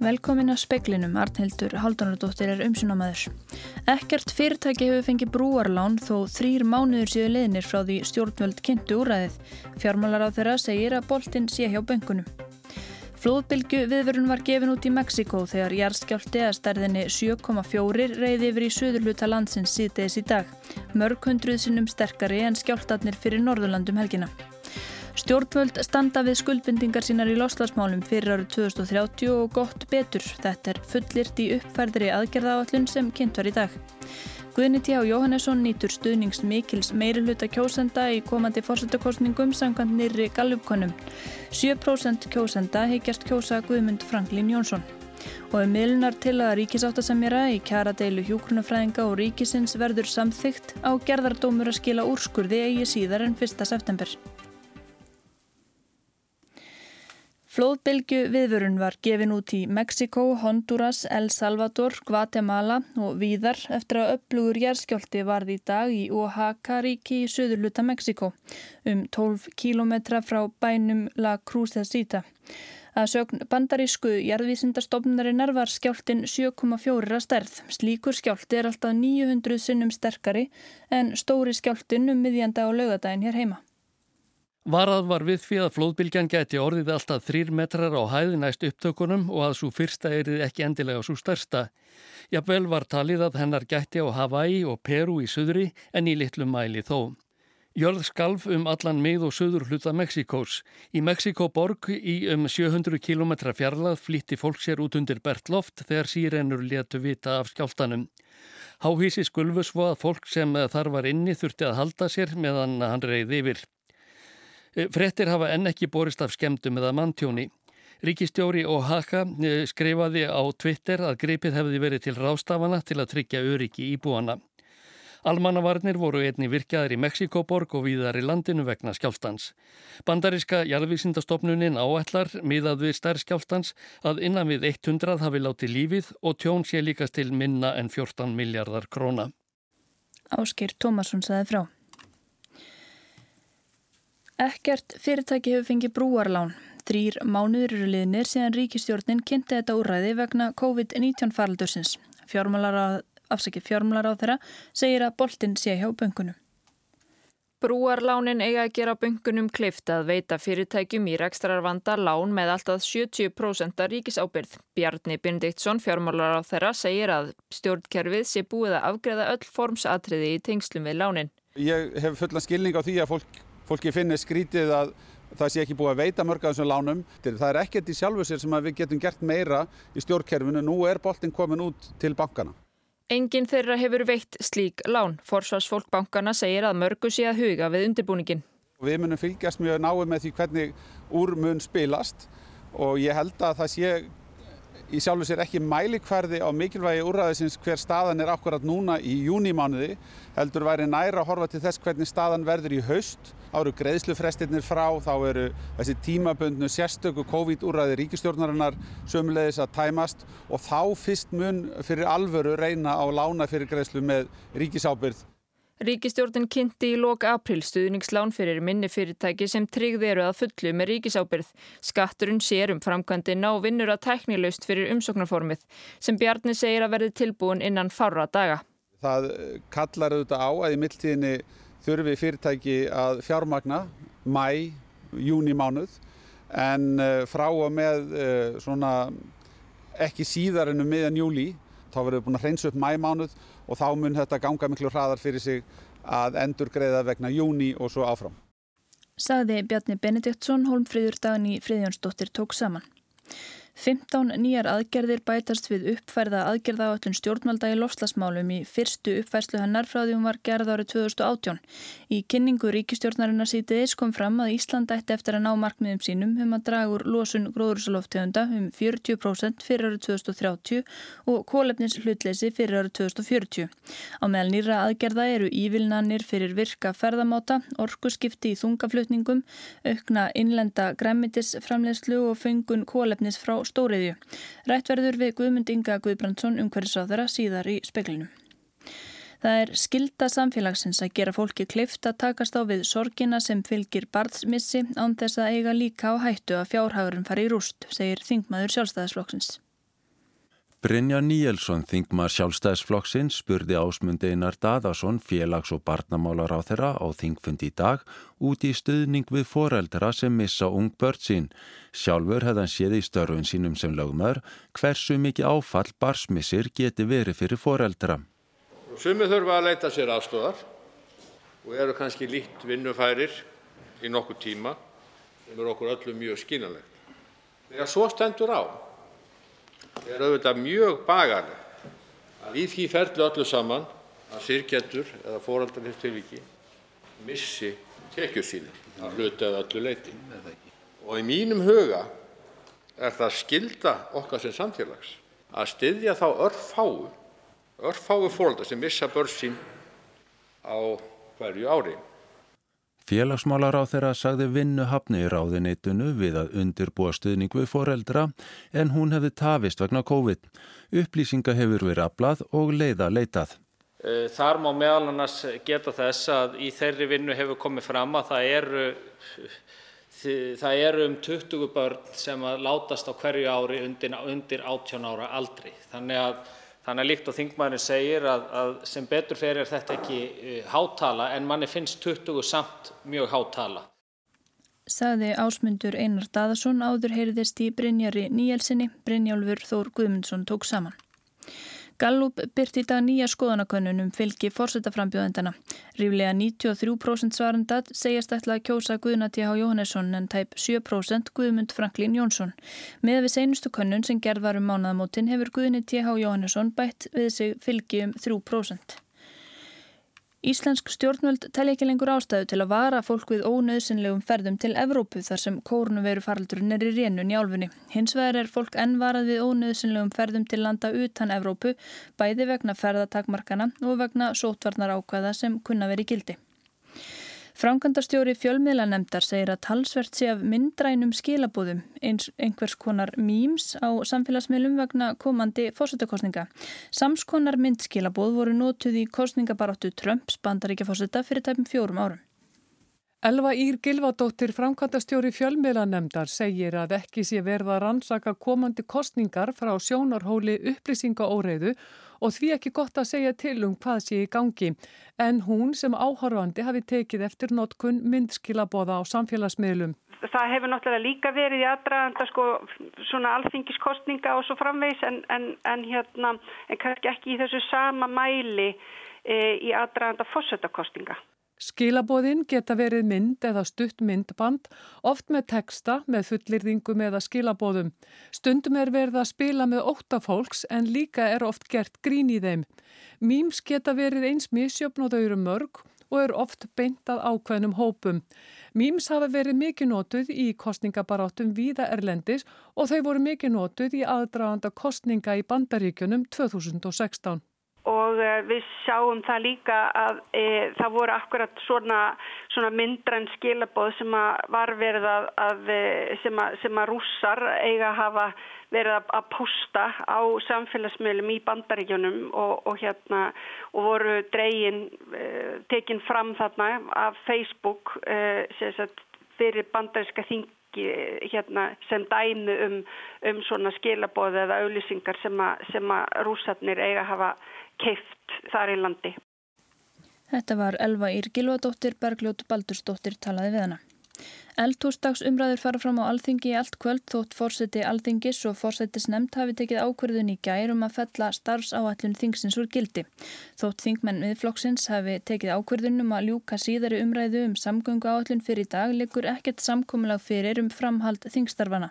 Velkomin að speklinum, Arnhildur Haldunardóttir er umsunamæður. Ekkert fyrirtæki hefur fengið brúarlán þó þrýr mánuður síðu leðinir frá því stjórnvöld kynntu úræðið. Fjármálar á þeirra segir að boltinn sé hjá böngunum. Flóðbylgu viðverun var gefin út í Mexiko þegar jærskjálti að stærðinni 7,4 reyði yfir í söðurluta landsins síðdeis í dag. Mörg hundruð sinnum sterkari en skjáltatnir fyrir Norðurlandum helgina. Stjórnvöld standa við skuldbindingar sínar í loslasmálum fyrir árið 2030 og gott betur. Þetta er fullirt í uppfærðri aðgerðaáallun sem kynnt var í dag. Guðni T. Jóhannesson nýtur stuðnings mikils meiri hluta kjósenda í komandi fórsetakostningum samkvæmt nýri gallupkonum. 7% kjósenda heikjast kjósa Guðmund Franklín Jónsson. Og um miðlunar til að ríkisáttasemjara í kjara deilu hjókrunafræðinga og ríkisins verður samþygt á gerðardómur að skila úrskurði eigi síðar en 1. september. Flóðbylgu viðvörun var gefin út í Mexiko, Honduras, El Salvador, Guatemala og víðar eftir að upplugur jærskjóldi varði í dag í Oaxaca ríki í söðurluta Mexiko um 12 kílometra frá bænum La Cruz de Sita. Að sögn bandarísku jarðvísindarstofnarinnar var skjáltin 7,4 að stærð. Slíkur skjálti er alltaf 900 sinnum sterkari en stóri skjáltin um miðjanda á laugadaginn hér heima. Varað var við því að flóðbylgjan geti orðið alltaf þrýr metrar á hæði næst upptökunum og að svo fyrsta erið ekki endilega svo stærsta. Jafnvel var talið að hennar gæti á Hawaii og Peru í söðri en í litlu mæli þó. Jörð skalf um allan mið og söður hluta Mexikós. Í Mexikoborg í um 700 km fjarlað flýtti fólk sér út undir Bertloft þegar sírennur letu vita af skjáltanum. Háhísi skulfu svo að fólk sem þar var inni þurfti að halda sér meðan hann reyði yfir. Eh, frettir hafa enn ekki borist af skemdum eða manntjóni. Ríkistjóri Oaxaca eh, skrifaði á Twitter að greipið hefði verið til rástafana til að tryggja öryggi í búana. Almannavarnir voru einni virkjaðir í Mexikoborg og víðar í landinu vegna skjálftans. Bandaríska jarðvísindastofnunin áætlar miðað við stær skjálftans að innan við 100 hafi látið lífið og tjón sé líkast til minna en 14 miljardar króna. Áskir Tómasson saði frá. Ekkert fyrirtæki hefur fengið brúarlán. Þrýr mánuður eru liðnir síðan ríkistjórnin kynnti þetta úræði vegna COVID-19 faraldursins. Fjármálar á, afsaki fjármálar á þeirra segir að boltin sé hjá böngunum. Brúarlánin eiga að gera böngunum kleift að veita fyrirtækjum í rekstrarvanda lán með alltaf 70% ríkisábyrð. Bjarni Bindiktsson, fjármálar á þeirra, segir að stjórnkerfið sé búið að afgreða öll formsatriði í tengslum við lánin. Ég hef fulla skilning á því að fólk fólki finnir skrítið að það sé ekki búið að veita mörg af þessum lánum. Það er ekkert í sjálfu sér sem við getum gert meira í stjórnkerfinu. Nú er boltin komin út til bankana. Engin þeirra hefur veitt slík lán. Forsvarsfólk bankana segir að mörgu sé að huga við undirbúningin. Við munum fylgjast mjög náðu með því hvernig úr mun spilast og ég held að það sé í sjálfu sér ekki mælikvarði á mikilvægi úrraðisins hver staðan er akkurat núna í júnimánuði heldur væri næra að horfa til þess hvernig staðan verður í haust. Áru greiðslufrestirnir frá þá eru þessi tímabundnu sérstöku COVID-úrraði ríkistjórnarinnar sömulegis að tæmast og þá fyrst mun fyrir alvöru reyna á lána fyrir greiðslu með ríkisábyrð Ríkistjórnin kynnti í loka april stuðningslán fyrir minni fyrirtæki sem tryggði eru að fullu með ríkisábyrð. Skatturinn sér um framkvæmdina og vinnur að tæknilaust fyrir umsóknarformið sem Bjarni segir að verði tilbúin innan fára daga. Það kallar auðvitað á að í mildtíðinni þurfi fyrirtæki að fjármagna mæ, júni mánuð en eh, frá og með eh, svona ekki síðar ennum miðan júli þá verður við búin að hreinsa upp mæ mánuð og þá mun þetta ganga miklu hraðar fyrir sig að endur greiða vegna júni og svo áfram. Saði Bjarni Benediktsson, Holmfríður Dagni Fríðjónsdóttir tók saman. 15 nýjar aðgerðir bætast við uppfærða aðgerðaállun stjórnvalda í lofslagsmálum í fyrstu uppfærslu því hún var gerð árið 2018. Í kynningu ríkistjórnarinnar sítiðis kom fram að Ísland ætti eftir að ná markmiðum sínum um að draga úr losun gróðursaloftegunda um 40% fyrir árið 2030 og kólefnins hlutleysi fyrir árið 2040. Á meðal nýra aðgerða eru ívilnanir fyrir virka ferðamáta, orkuskipti í þungaflutningum, aukna innlenda græmitisframlegslu og fengun kólefnis frá stóriðju. Rættverður við Guðmund Inga Guðbrandsson umhverfisáðara síðar í speklinum. Það er skilda samfélagsins að gera fólki kleift að takast á við sorgina sem fylgir barnsmissi án þess að eiga líka á hættu að fjárhagurinn fari í rúst, segir þingmaður sjálfstæðisflokksins. Brynja Níelsson, þingmar sjálfstæðsflokksinn, spurði ásmundi Einar Daðarsson, félags- og barnamálar á þeirra á þingfundi í dag út í stuðning við foreldra sem missa ung börn sín. Sjálfur hefðan séð í störfun sínum sem lögumör hversu mikið áfall barsmissir geti verið fyrir foreldra. Sumi þurfa að leita sér aðstóðar og eru kannski líkt vinnufærir í nokkuð tíma sem er okkur öllum mjög skínanlegt. Þegar svo stendur á er auðvitað mjög bagalegt að í því ferli öllu saman að syrgjendur eða fóraldarins tilviki missi tekjur sínir að hluta eða öllu leiti. Og í mínum huga er það skilda okkar sem samfélags að styðja þá örfáu, örfáu fóraldar sem missa börn sín á hverju ári. Félagsmálar á þeirra sagði vinnu hafni í ráðinitunu við að undirbúa stuðning við foreldra en hún hefði tafist vegna COVID. Upplýsinga hefur verið aflað og leiða leitað. Eh, þar má meðal annars geta þess að í þeirri vinnu hefur komið fram að það eru, það eru um 20 börn sem að látast á hverju ári undir, undir 18 ára aldri. Þannig að Þannig að líkt og þingmaðurinn segir að, að sem betur fer er þetta ekki uh, hátala en manni finnst 20 samt mjög hátala. Saði ásmundur Einar Daðarsson áður heyriðist í Brynjari Níelsinni, Brynjálfur Þór Guðmundsson tók saman. Gallup byrt í dag nýja skoðanakönnunum fylgi fórsetaframbjóðendana. Ríflega 93% svarendat segjast ætla að kjósa Guðna T.H. Jóhannesson en tæp 7% Guðmund Franklín Jónsson. Með við seinustu könnun sem gerð var um mánaðamótin hefur Guðni T.H. Jóhannesson bætt við sig fylgi um 3%. Íslensk stjórnvöld telli ekki lengur ástæðu til að vara fólk við ónöðsynlegum ferðum til Evrópu þar sem kórnuveru faraldurinn er í rénun í álfunni. Hins vegar er fólk ennvarað við ónöðsynlegum ferðum til landa utan Evrópu bæði vegna ferðatakmarkana og vegna sótvarnar ákvæða sem kunna verið gildi. Frangandarstjóri fjölmiðlanemdar segir að talsvert sé af myndrænum skilabúðum eins einhvers konar mýms á samfélagsmiðlum vegna komandi fórsetakostninga. Samskonar myndskilabúð voru nótuð í kostningabaróttu Trumps bandaríkja fórseta fyrir tæpum fjórum árum. Elva Ír Gilvadóttir framkvæmdastjóri fjölmiðlanemdar segir að ekki sé verða rannsaka komandi kostningar frá sjónarhóli upplýsingaóreiðu og því ekki gott að segja til um hvað sé í gangi. En hún sem áhorfandi hafi tekið eftir notkun myndskilabóða á samfélagsmiðlum. Það hefur náttúrulega líka verið í aðdraðanda sko svona alþingiskostninga og svo framvegs en, en, en hérna en kannski ekki í þessu sama mæli e, í aðdraðanda fósettakostninga. Skilabóðin geta verið mynd eða stutt myndband, oft með texta, með fullirðingum eða skilabóðum. Stundum er verið að spila með óttafólks en líka er oft gert grín í þeim. Míms geta verið eins misjöfn og þau eru mörg og er oft beintað ákveðnum hópum. Míms hafa verið mikið nótuð í kostningabaráttum víða erlendis og þau voru mikið nótuð í aðdraganda kostninga í bandaríkjunum 2016 og eh, við sjáum það líka að e, það voru akkurat svona, svona myndræn skilabóð sem að var verið að, að eh, sem, að, sem að rússar eiga að hafa verið að, að posta á samfélagsmiðlum í bandaríkjunum og, og hérna og voru dregin e, tekin fram þarna af Facebook e, sagt, fyrir bandaríska þing Hérna, sem dæmi um, um svona skilabóð eða auðlýsingar sem að, að rúsarnir eiga að hafa keift þar í landi. Þetta var Elva Ír Gilvadóttir, Bergljótt Baldursdóttir talaði við hana. Eldhúsdags umræður fara fram á alþingi í allt kvöld þótt fórseti alþingis og fórsetis nefnd hafi tekið ákverðun í gær um að fella starfsáallun þingsins úr gildi. Þótt þingmenn viðflokksins hafi tekið ákverðun um að ljúka síðari umræðu um samgöngu áallun fyrir dag likur ekkert samkominnlag fyrir um framhald þingstarfana.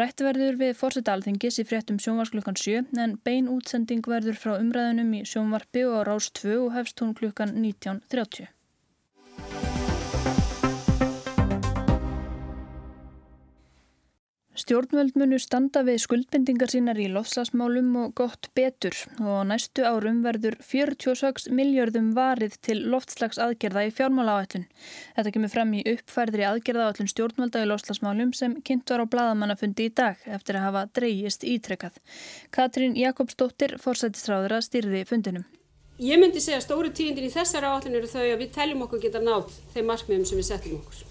Rættverður við fórseti alþingis í fréttum sjónvarsklukkan 7 en bein útsending verður frá umræðunum í sjónvarpi og á rás 2 og hefst hún klukkan 19.30. Stjórnvöld munu standa við skuldbendingar sínar í lofslagsmálum og gott betur og næstu árum verður 46 miljardum varið til loftslagsaðgerða í fjármálaáallun. Þetta kemur fram í uppfærðri aðgerðaáallun stjórnvölda í lofslagsmálum sem kynnt var á bladamannafundi í dag eftir að hafa dreyjist ítrekkað. Katrín Jakobsdóttir, fórsættistráður að styrði fundinum. Ég myndi segja að stóru tíðindir í þessari áallun eru þau að við teljum okkur geta nátt þeim markmiðum sem við setjum okkur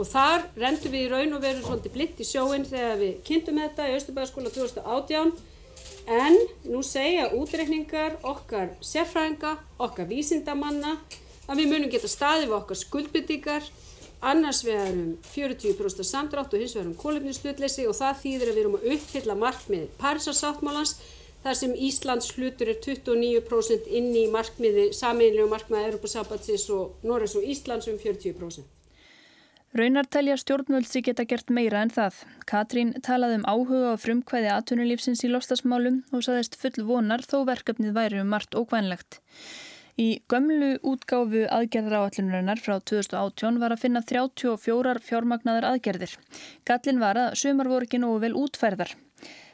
og þar rendum við í raun og veru svolítið blitt í sjóin þegar við kynntum þetta í Östubæðaskóla 2018 En nú segja útreikningar okkar sérfræðinga, okkar vísindamanna að við munum geta staðið við okkar skuldbyttingar annars við erum 40% samdrátt og hins vegar um kólefnislutleysi og það þýðir að við erum að uppfylla markmið Parísarsáttmálans þar sem Íslands hlutur er 29% inn í markmiði, sameinlegu markmiði Europasambatsins og Norris og Íslands um 40%. Raunar telja stjórnvöldsi geta gert meira en það. Katrín talaði um áhuga og frumkvæði atvinnulífsins í lostasmálum og saðist full vonar þó verkefnið væri um margt ókvænlegt. Í gömlu útgáfu aðgerðaráallunarinnar frá 2018 var að finna 34 fjármagnaðar aðgerðir. Gallin var að sumar voru ekki nógu vel útferðar.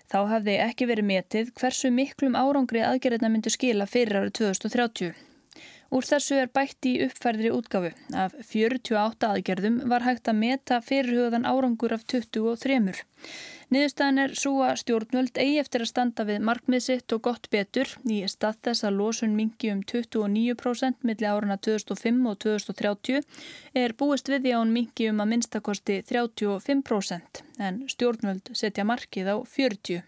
Þá hafði ekki verið metið hversu miklum árangri aðgerðina myndu skila fyrir árið 2030. Úr þessu er bætt í uppfærðri útgáfu. Af 48 aðgerðum var hægt að meta fyrirhugaðan árangur af 23. Niðurstaðan er svo að stjórnvöld eigi eftir að standa við markmiðsitt og gott betur í stað þess að losun mingi um 29% millir áruna 2005 og 2030 er búist við því að hún mingi um að minnstakosti 35% en stjórnvöld setja markið á 40%.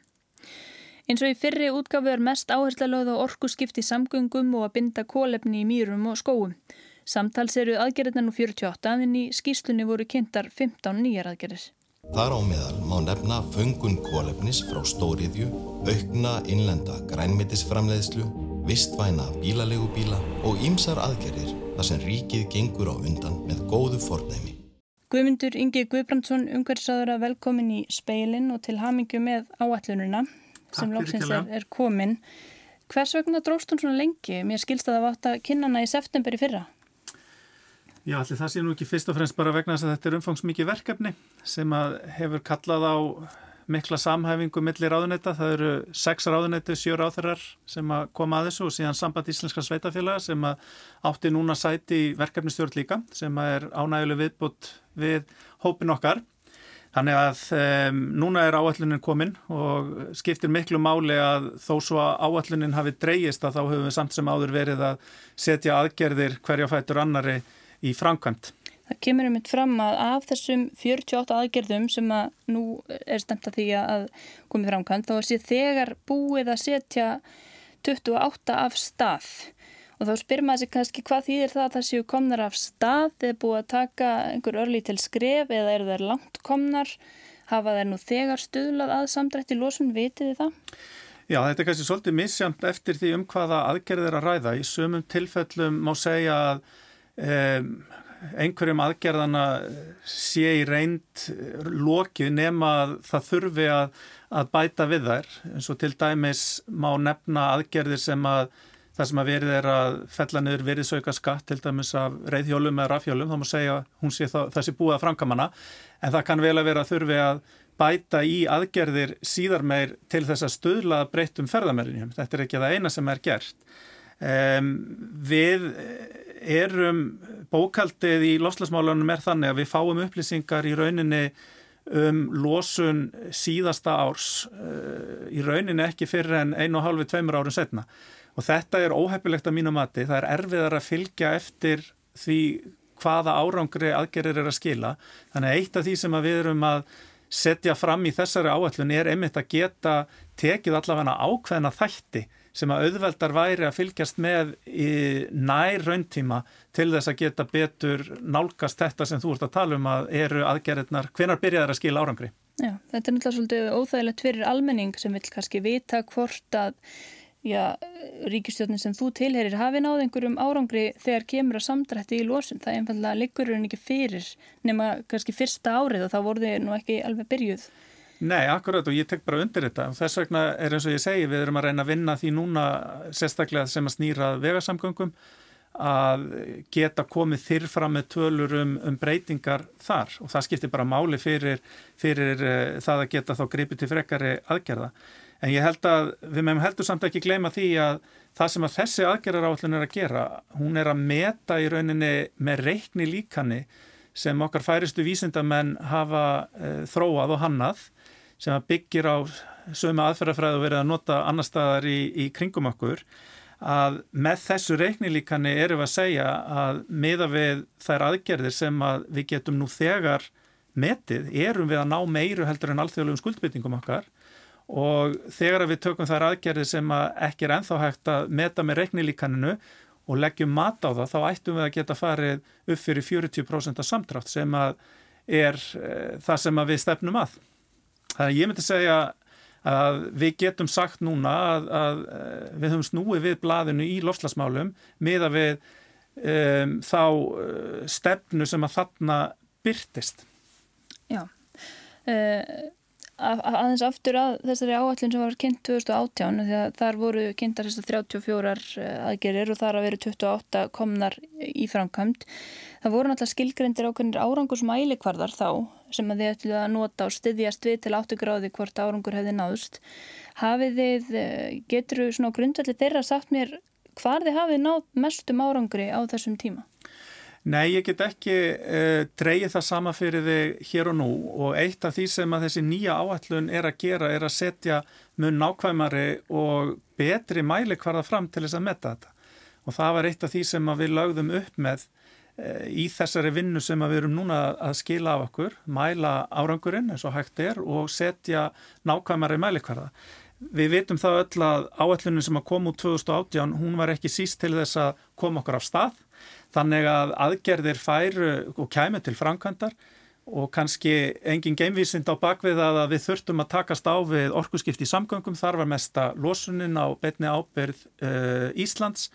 Eins og í fyrri útgafu er mest áhersla lögð á orku skipti samgöngum og að binda kólefni í mýrum og skóum. Samtals eru aðgerðin nú 48 en í skýslunni voru kynntar 15 nýjar aðgerðir. Þar á meðal má nefna föngun kólefnis frá stóriðju, aukna innlenda grænmetisframleiðslu, vistvæna bílalegubíla og ýmsar aðgerðir þar sem ríkið gengur á undan með góðu fornæmi. Guðmundur Ingi Guðbrandsson, umhverfisáður að velkomin í speilin og til hamingju með áallununa sem lóksins er, er komin. Hvers vegna dróst hún svona lengi? Mér skilst að það vátt að kynna hana í september í fyrra. Já, allir það sé nú ekki fyrst og fremst bara vegna þess að þetta er umfangsmikið verkefni sem hefur kallað á mikla samhæfingu millir ráðunetta. Það eru sex ráðunetti, sjö ráðherrar sem að koma að þessu og síðan samband íslenska sveitafélaga sem að átti núna sæti í verkefnistjórn líka sem er ánæguleg viðbútt við hópin okkar. Þannig að um, núna er áallunin komin og skiptir miklu máli að þó svo að áallunin hafi dreyjist að þá höfum við samt sem áður verið að setja aðgerðir hverja fætur annari í framkvæmt. Það kemur um eitt fram að af þessum 48 aðgerðum sem að nú er stemt að því að komið framkvæmt þá sé þegar búið að setja 28 af stað og þá spyr maður sig kannski hvað þýðir það að það séu komnar af stað eða búið að taka einhver örlí til skref eða eru þær langt komnar hafa þær nú þegar stuðlað að samdrætti losun, vitið þið það? Já, þetta er kannski svolítið misjamt eftir því um hvaða aðgerðir að ræða. Í sömum tilfellum má segja að um, einhverjum aðgerðana sé í reynd lokið nema að það þurfi að, að bæta við þær eins og til dæmis má nefna aðgerðir sem að það sem að verið er að fella niður veriðsauka skatt til dæmis af reyðhjólum eða rafhjólum, þá má segja hún sé það, það sé búið að frankamana en það kann vel að vera að þurfi að bæta í aðgerðir síðar meir til þess að stöðla breyttum ferðamærinjum. Þetta er ekki það eina sem er gert. Um, við erum bókaldið í lofslagsmálunum er þannig að við fáum upplýsingar í rauninni um losun síðasta árs uh, í rauninni ekki fyrir en einu og halvi tveimur árum setna og þetta er óhefilegt að mínu mati, það er erfiðar að fylgja eftir því hvaða árangri aðgerir er að skila þannig að eitt af því sem við erum að setja fram í þessari áallun er einmitt að geta tekið allavega ákveðna þætti sem að auðveldar væri að fylgjast með í nær rauntíma til þess að geta betur nálgast þetta sem þú ert að tala um að eru aðgerðirnar, hvenar byrjaður að skila árangri? Já, þetta er náttúrulega svolítið óþægilegt fyrir almenning sem vil kannski vita hvort að já, ríkistjóðin sem þú tilherir hafi náð einhverjum árangri þegar kemur að samdrætti í losun. Það er einfallega liggur en ekki fyrir nema kannski fyrsta árið og þá voru þið nú ekki alveg byrjuð. Nei, akkurat og ég tek bara undir þetta þess vegna er eins og ég segi við erum að reyna að vinna því núna sérstaklega sem að snýra vegasamgöngum að geta komið þyrfram með tölur um, um breytingar þar og það skiptir bara máli fyrir, fyrir uh, það að geta þá greipið til frekari aðgerða. En ég held að við meðum heldur samt ekki gleyma því að það sem að þessi aðgerðaráallin er að gera, hún er að meta í rauninni með reikni líkanni sem okkar færistu vísindamenn hafa uh, þróað og hannað sem að byggir á sömu aðferðafræðu verið að nota annar staðar í, í kringum okkur að með þessu reiknilíkani erum við að segja að miða við þær aðgerðir sem að við getum nú þegar metið, erum við að ná meiru heldur en alþjóðlegum skuldbyttingum okkar og þegar við tökum þær aðgerði sem að ekki er enþá hægt að meta með reiknilíkaninu og leggjum mat á það, þá ættum við að geta farið upp fyrir 40% af samtrátt sem að er e, það sem að við stefnum að. Þannig að ég myndi segja að við getum sagt núna að, að eh, við höfum snúið við blaðinu í lofslagsmálum miða við um, þá uh, stefnu sem að þarna byrtist. Já, uh, aðeins aftur að þessari áallin sem var kynnt 2018 því að þar voru kynntar þessar 34 aðgerir og þar að veru 28 komnar í framkvæmt. Það voru náttúrulega skilgrendir ákveðinir árangusmælikvarðar þá sem að þið ætlu að nota og styðjast við til 8 gráði hvort árangur hefði náðust. Hafið þið, eh, getur þú svona grundvalli þeirra sagt mér hvar þið hafið náð mestum árangri á þessum tíma? Nei, ég get ekki uh, dreyið það sama fyrir þig hér og nú og eitt af því sem að þessi nýja áallun er að gera er að setja mun nákvæmari og betri mæli hvarða fram til þess að metta þetta. Og það var eitt af því sem við lögðum upp með uh, í þessari vinnu sem við erum núna að skila af okkur, mæla árangurinn eins og hægt er og setja nákvæmari mæli hvarða. Við vitum það öll að áallunin sem að koma út 2018, hún var ekki síst til þess að koma okkur af stað Þannig að aðgerðir færu og kæmi til framkvæmdar og kannski engin geimvísind á bakvið að við þurftum að takast á við orkuskipti í samgöngum. Þar var mesta losunin á betni ábyrð uh, Íslands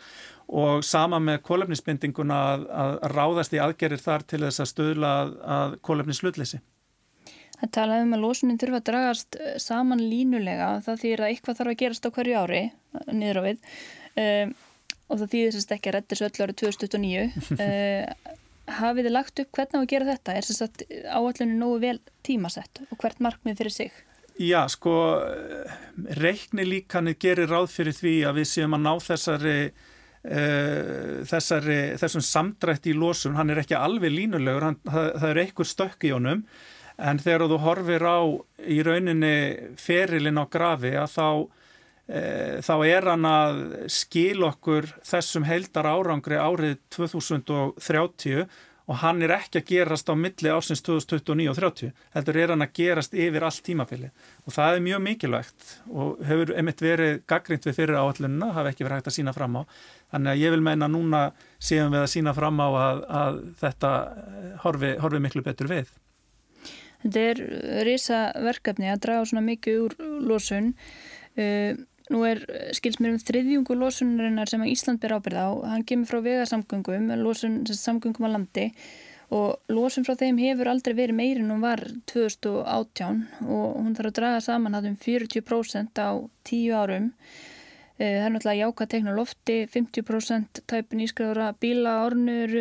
og sama með kólefnisbindinguna að, að ráðast í aðgerðir þar til þess að stöðla að, að kólefnislutleysi. Það talaði um að losunin þurfa að dragast eh, saman línulega það því að eitthvað þarf að gerast á hverju ári niður á við. Um, og það þýðir sérst ekki að redda þessu öll árið 2029 uh, hafið þið lagt upp hvernig á að gera þetta? Er sérst áallinu nógu vel tímasett og hvert markmið fyrir sig? Já, sko reikni líkanir gerir ráð fyrir því að við séum að ná þessari uh, þessari þessum samdrætt í lósun, hann er ekki alveg línulegur, hann, það, það er einhver stökk í honum. En þegar þú horfir á í rauninni ferilinn á grafi að þá Eh, þá er hann að skil okkur þessum heildar árangri árið 2030 og hann er ekki að gerast á milli ásins 2029 og 30 heldur er hann að gerast yfir allt tímafili og það er mjög mikilvægt og hefur einmitt verið gaggrind við fyrir áallununa, hafa ekki verið hægt að sína fram á. Þannig að ég vil meina núna séum við að sína fram á að, að þetta horfi, horfi miklu betur við. Þetta er risa verkefni að draga svona mikið úr losun. Uh, Nú er eh, skilsmér um þriðjungu losunarinnar sem Ísland ber ábyrða á. Hann kemur frá vegasamgöngum, losun samgöngum á landi og losun frá þeim hefur aldrei verið meirinn hún var 2018 og hún þarf að draga saman að um 40% á tíu árum. Eh, það er náttúrulega jáka tekna lofti, 50% tæpun ískræðura bíla árnur,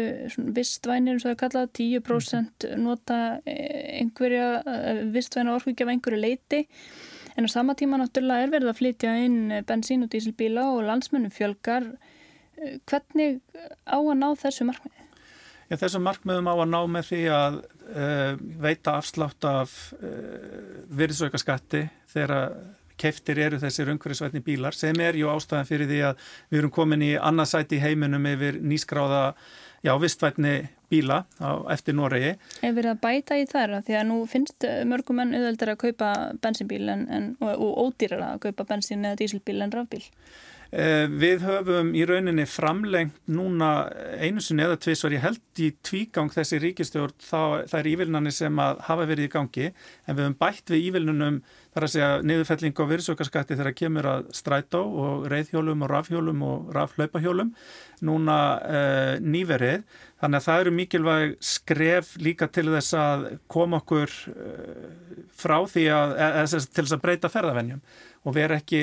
vistvænir eins og það er kallað, 10% nota eh, einhverja vistvæna orkvíkja af einhverju leiti En á sama tíma náttúrulega er verið að flytja inn bensín og dísilbíla og landsmönnum fjölgar. Eh, hvernig á að ná þessu markmiði? Já, þessu markmiðum á að ná með því að uh, veita afslátt af uh, eh, virðsauka skatti þegar keftir eru þessir umhverfisvætni bílar sem er ju ástæðan fyrir því að við erum komin í annarsæti í heiminum yfir nýskráða já, vistvætni bíla á, eftir Noregi. Hefur verið að bæta í þar því að nú finnst mörgum enn auðveldar að kaupa bensinbíl en, en, og, og ódýrar að kaupa bensin eða dísilbíl en rafbíl? Eh, við höfum í rauninni framlengt núna einu sinni eða tvið svo er ég held í tvígang þessi ríkistjórn þá það er ívilnani sem að hafa verið í gangi en við höfum bætt við ívilnunum þar að segja niðurfelling á virðsökarskatti þegar kemur að strætó og reyðhjólum og rafhjólum og rafhlaupahjólum núna uh, nýverið þannig að það eru mikilvæg skref líka til þess að koma okkur uh, frá því að, eða til þess að breyta ferðavennjum og vera ekki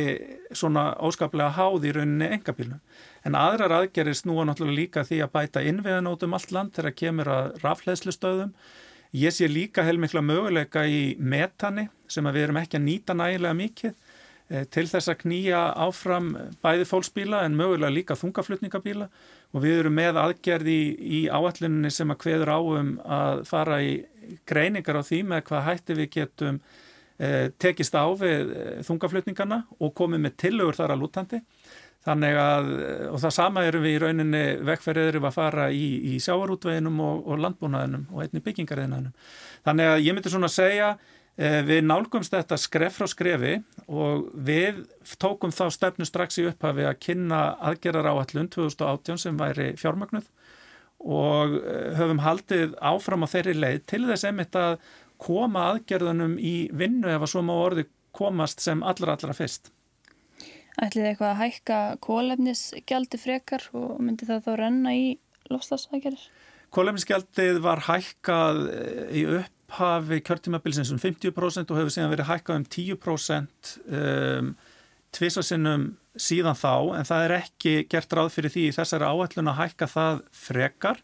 svona óskaplega háð í rauninni engabílnum. En aðrar aðgerir snúa náttúrulega líka því að bæta innviðan út um allt land þegar kemur að rafleðslustöðum. Ég sé líka heilmikla möguleika í metani sem við erum ekki að nýta nægilega mikið eh, til þess að knýja áfram bæði fólksbíla en mögulega líka þungaflutningabíla og við erum með aðgerði í, í áallinni sem að hveður áum að fara í greiningar á því með hvað hætti við getum Eh, tekist á við eh, þungaflutningarna og komið með tillögur þar að lútandi þannig að, eh, og það sama eru við í rauninni vegferðir að fara í, í sjáarútveginum og, og landbúnaðinum og einni byggingarðinanum. Þannig að ég myndi svona segja Eh, við nálgumst þetta skref frá skrefi og við tókum þá stefnu strax í upphafi að kynna aðgerðar áallun 2018 sem væri fjármagnuð og eh, höfum haldið áfram á þeirri leið til þess einmitt að koma aðgerðunum í vinnu ef að svo má orði komast sem allra allra fyrst. Ætlið eitthvað að hækka kólefnisgjaldi frekar og myndi það þá renna í lofslagsækjarir? Kólefnisgjaldið var hækkað eh, í upp upphafi kjörtímabilsins um 50% og hefur síðan verið hækkað um 10% um, tvisasinnum síðan þá en það er ekki gert ráð fyrir því þessari áætlun að hækka það frekar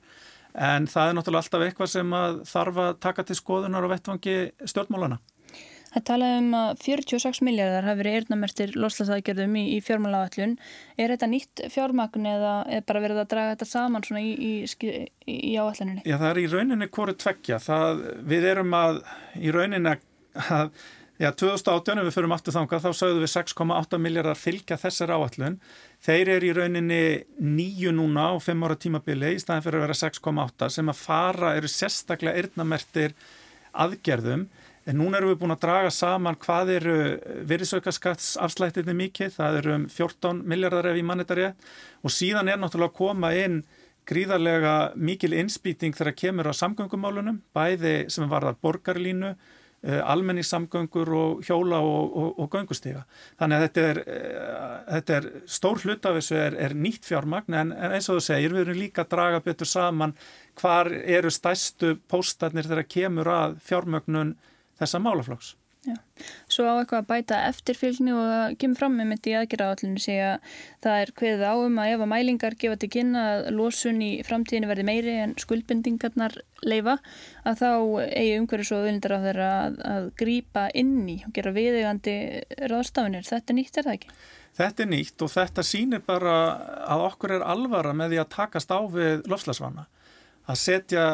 en það er náttúrulega alltaf eitthvað sem þarf að taka til skoðunar og vettvangi stjórnmálana. Það talaði um að 46 miljardar hafi verið eirnamertir loslasaðgjörðum í, í fjármálagállun. Er þetta nýtt fjármagn eða er bara verið að draga þetta saman í, í, í áalluninni? Já, það er í rauninni hvoru tveggja. Það, við erum að í rauninni að, já, 2018 ef við förum aftur þanga þá sögðum við 6,8 miljardar fylgja þessar áallun. Þeir eru í rauninni nýju núna á 5 ára tímabili í staðin fyrir að vera 6,8 sem að fara eru sérstaklega eirnamertir aðgerðum En núna erum við búin að draga saman hvað eru virðisaukaskattsafslættinni mikið, það eru um 14 miljardar ef í mannetari og síðan er náttúrulega að koma inn gríðarlega mikil innspýting þegar kemur á samgöngumálunum, bæði sem varðar borgarlínu, eh, almenningssamgöngur og hjóla og, og, og göngustíga. Þannig að þetta er, eh, þetta er stór hlut af þessu er, er nýtt fjármagn. En, en eins og þú segir við erum líka að draga betur saman hvar eru stæstu póstarnir þegar kemur að fjármögnun þessa málaflokks. Já. Svo á eitthvað að bæta eftirfylgni og það kemur fram með mitt í aðgerraállinu sé að það er hveðið áum að ef að mælingar gefa til kynna að losun í framtíðinu verði meiri en skuldbendingarnar leifa að þá eigi umhverju svo vildar á þeirra að, að grýpa inn í og gera viðegandi ráðstafinir. Þetta er nýtt, er það ekki? Þetta er nýtt og þetta sýnir bara að okkur er alvara með því að takast á við lofslagsvana. Að setja,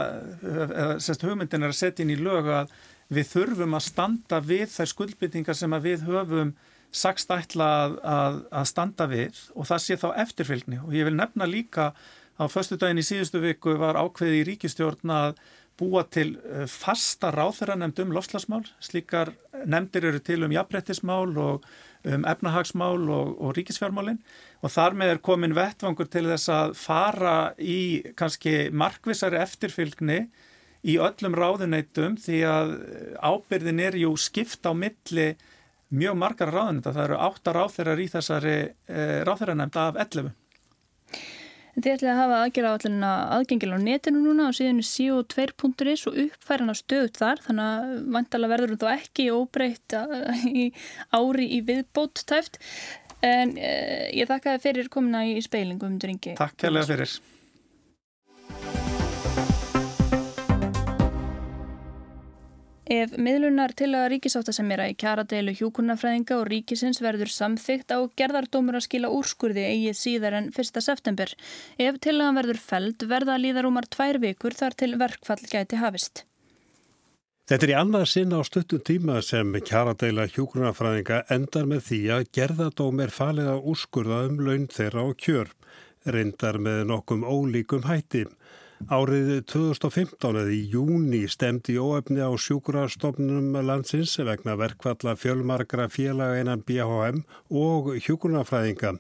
eða semst hugmyndin er að setja inn í lög að við þurfum að standa við þær skuldbyttingar sem við höfum sagst ætla að, að, að standa við og það sé þá eftirfylgni. Og ég vil nefna líka á förstu daginn í síðustu viku var ákveði í ríkistjórn að búa til eh, fasta ráþæra nefnd um lofslagsmál, slíkar nefndir eru til um jafnbrettismál og um efnahagsmál og, og ríkisfjármálinn og þar með er komin vettvangur til þess að fara í kannski markvisari eftirfylgni í öllum ráðuneytum því að ábyrðin er jú skipt á milli mjög margar ráðuneyta. Það eru átta ráþeirar í þessari e, ráþeiranemnda af 11. Þið ætlaði að hafa aðgerra áallina aðgengil á netinu núna á síðan co2.is og uppfæran á stöðut þar þannig að vantala verður þú ekki óbreytt í ári í viðbót tæft en eh, ég þakkaði fyrir komina í speilingu um dringi. Takk kærlega fyrir. Ef miðlunar til að ríkisáttasemjara í kjaradeilu hjúkurnafræðinga og ríkisins verður samþygt á gerðardómur að skila úrskurði eigið síðar en 1. september. Ef til að verður feld verða líðarúmar tvær vikur þar til verkfall gæti hafist. Þetta er í annað sinn á stuttum tíma sem kjaradeila hjúkurnafræðinga endar með því að gerðardóm er falið að úrskurða um laun þeirra og kjör, reyndar með nokkum ólíkum hættim. Árið 2015 eða í júni stemdi óöfni á sjúkurastofnunum landsins vegna verkvalla fjölmarkra félaga einan BHM og hjúkurnafræðinga.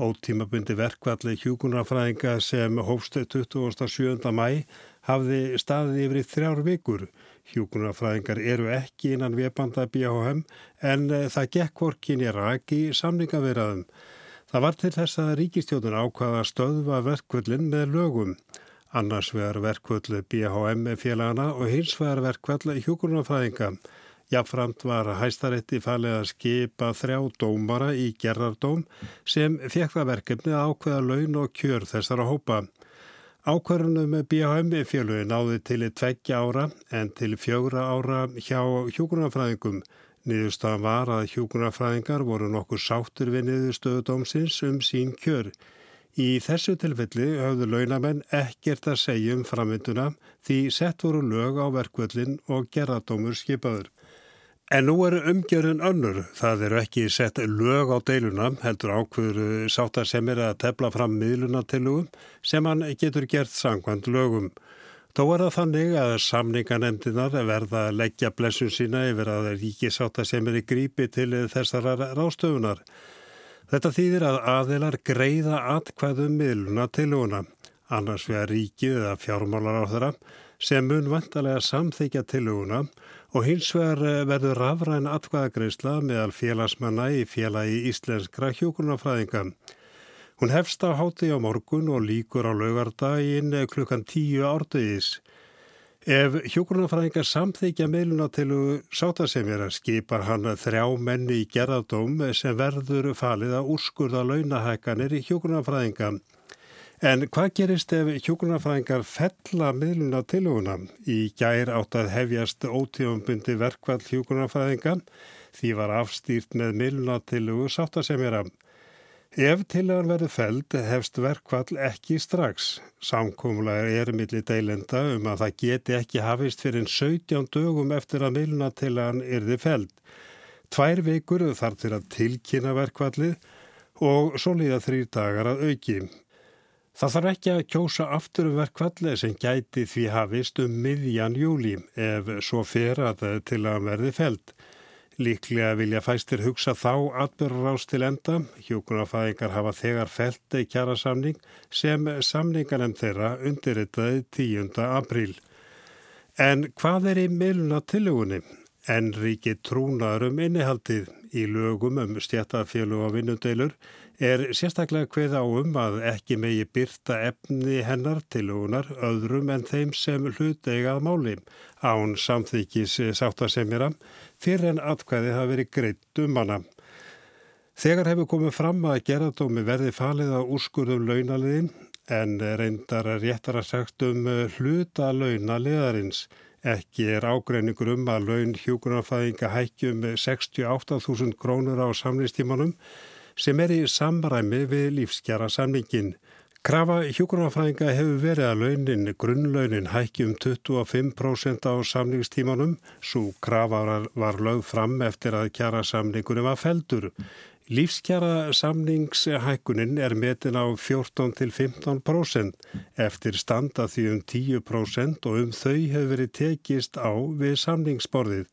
Ótímabundi verkvalli hjúkurnafræðinga sem hófstu 27. mæ hafði staðið yfir í þrjár vikur. Hjúkurnafræðingar eru ekki innan viðbanda BHM en það gekk vorkin í raki samningavirðaðum. Það var til þess að ríkistjóðun ákvaða stöðva verkvallin með lögum annars vegar verkvöldu BHM félagana og hins vegar verkvöldu hjókurnafræðinga. Jáfnframt var hæstarétti falið að skipa þrjá dómara í gerðardóm sem fekk það verkefni að ákveða laun og kjör þessara hópa. Ákvarðunum með BHM félagi náði til tveggja ára en til fjögra ára hjá hjókurnafræðingum. Niðurstaðan var að hjókurnafræðingar voru nokkur sáttur við niðurstöðu dómsins um sín kjör. Í þessu tilfelli höfðu launamenn ekkert að segja um framvinduna því sett voru lög á verkvöldin og gerðardómur skipaður. En nú eru umgjörðin önnur. Það eru ekki sett lög á deiluna, heldur ákveður sátar sem er að tefla fram miðlunatillugum sem hann getur gert sangkvæmt lögum. Þó er það þannig að samninganemdinar verða að leggja blessun sína yfir að ríkisáta sem er í grípi til þessara rástöfunar. Þetta þýðir að aðilar greiða atkvæðum miðluna til húnna, annars vegar ríkið eða fjármálar á þeirra sem mun vantarlega samþykja til húnna og hins vegar verður rafræn atkvæðagreisla meðal félagsmanna í félagi íslenskra hjókunarfræðinga. Hún hefst á háti á morgun og líkur á laugardaginn klukkan tíu árdegis. Ef hjókurnafræðingar samþykja meiluna til sátasemjara skipar hann þrjá menni í gerðardóm sem verður falið að úrskurða launahækkanir í hjókurnafræðinga. En hvað gerist ef hjókurnafræðingar fella meiluna til húnna? Í gær átt að hefjast ótífambundi verkvall hjókurnafræðinga því var afstýrt með meiluna til sátasemjara. Ef tilagan verður feld hefst verkvall ekki strax. Samkómulega er milli deilenda um að það geti ekki hafist fyrir 17 dögum eftir að milnatilagan erði feld. Tvær vikur þarf til að tilkynna verkvallið og svo líða þrýr dagar að auki. Það þarf ekki að kjósa aftur um verkvallið sem gæti því hafist um miðjan júli ef svo fer að tilagan verði feld. Líklega vilja fæstir hugsa þá atbyrður ás til enda. Hjókunarfæðingar hafa þegar felt í kjara samning sem samningarnefn þeirra undirritaði 10. apríl. En hvað er í miluna tilugunni? En ríki trúnaður um innihaldið í lögum um stjættafjölu og vinnudeilur er sérstaklega hveð á um að ekki megi byrta efni hennar til húnar öðrum en þeim sem hlutegað máli án samþykis sáttasemjara fyrir en atkvæði hafi verið greitt um hana. Þegar hefur komið fram að geradómi verði falið á úrskurðum launaliðin en reyndar réttar að sagt um hluta launaliðarins. Ekki er ágreiningur um að laun hjúgrunarfæðinga hækjum 68.000 krónur á samlistímanum sem er í samræmi við lífskjara samningin. Krafa hjókunarfræðinga hefur verið að launin, grunnlaunin hækki um 25% á samningstímanum, svo krafa var lögð fram eftir að kjara samningunum var feldur. Lífskjara samningshækkunin er metin á 14-15% eftir standa því um 10% og um þau hefur verið tekist á við samningsborðið.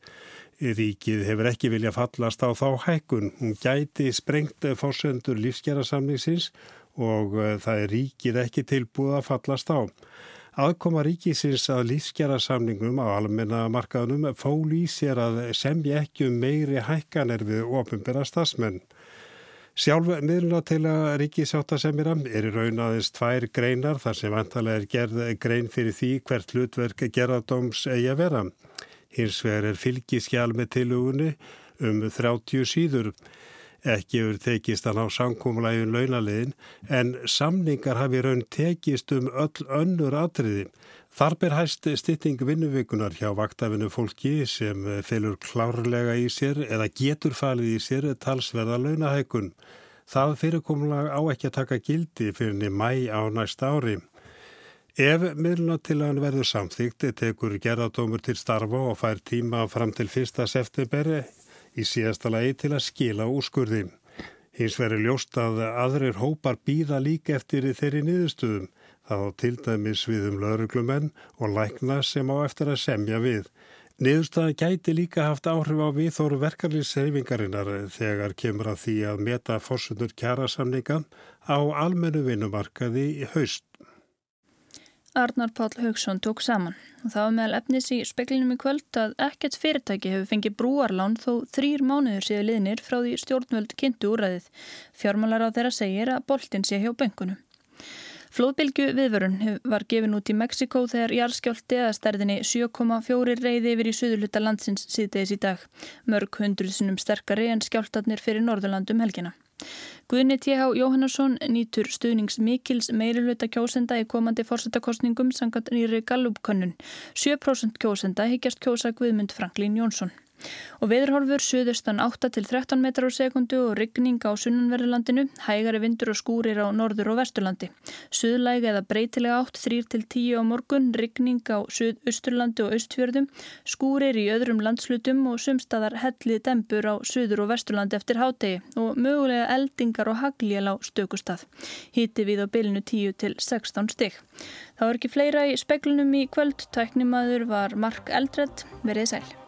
Ríkið hefur ekki vilja fallast á þá hækkun. Hún gæti sprengt fórsendur lífsgerðarsamningsins og eh, það er ríkið ekki tilbúið að fallast á. Aðkoma ríkisins að lífsgerðarsamningum á almenna markaðunum fól í sér að semja ekki um meiri hækkanir við ofinbæra stafsmenn. Sjálf miðluna til að ríkisáttasemjara er í raun aðeins tvær greinar þar sem vantalega er gerð grein fyrir því hvert hlutverk gerðardóms eigi að vera. Hins vegar er fylgiskjál með tilugunni um 30 síður. Ekki hefur tekist að ná samkómulægin launaliðin en samningar hafi raun tekist um öll önnur atriði. Þar ber hæst stytting vinnuvikunar hjá vaktafinu fólki sem felur klárlega í sér eða getur falið í sér talsverða launahækun. Það fyrirkomulag á ekki að taka gildi fyrir niður mæ á næsta ári. Ef miðlunatillagan verður samþýgt tekur gerðardómur til starfa og fær tíma fram til 1. september í síðasta lagi til að skila úrskurði. Hins verður ljóst að aðrir hópar býða líka eftir þeirri niðurstöðum, þá til dæmis við um lauruglumenn og lækna sem á eftir að semja við. Niðurstaðan gæti líka haft áhrif á viðþóru verkarlýsreifingarinnar þegar kemur að því að meta fórsundur kjærasamninga á almennu vinnumarkaði í haust. Arnar Páll Haugsson tók saman. Það var meðal efnis í speklinum í kvöld að ekkert fyrirtæki hefur fengið brúarlán þó þrýr mánuður séu liðnir frá því stjórnvöld kynntu úræðið. Fjármálar á þeirra segir að boltin sé hjá bengunum. Flóðbylgu viðvörun var gefin út í Mexiko þegar jarðskjálti að stærðinni 7,4 reyði yfir í söðuluta landsins síðdeis í dag. Mörg hundruðsunum sterkari en skjáltatnir fyrir Norðurlandum helgina. Guðni T.H. Jóhannesson nýtur stuðnings mikils meirulöta kjósenda í komandi fórsetakostningum sangat nýri Gallup-könnun. 7% kjósenda higgjast kjósa Guðmund Franklín Jónsson. Og veðurhorfur suðustan 8 til 13 metrar á sekundu og rigning á sunnanverðurlandinu, hægari vindur og skúrir á norður og vesturlandi. Suðlæg eða breytilega 8 3 til 10 á morgun, rigning á suðausturlandi og austfjörðum, skúrir í öðrum landslutum og sumstaðar hellið dembur á suður og vesturlandi eftir hátegi og mögulega eldingar og hagljel á stökustað. Híti við á bylnu 10 til 16 stygg. Það var ekki fleira í speklunum í kvöld. Tæknimaður var Mark Eldred. Verið sæl.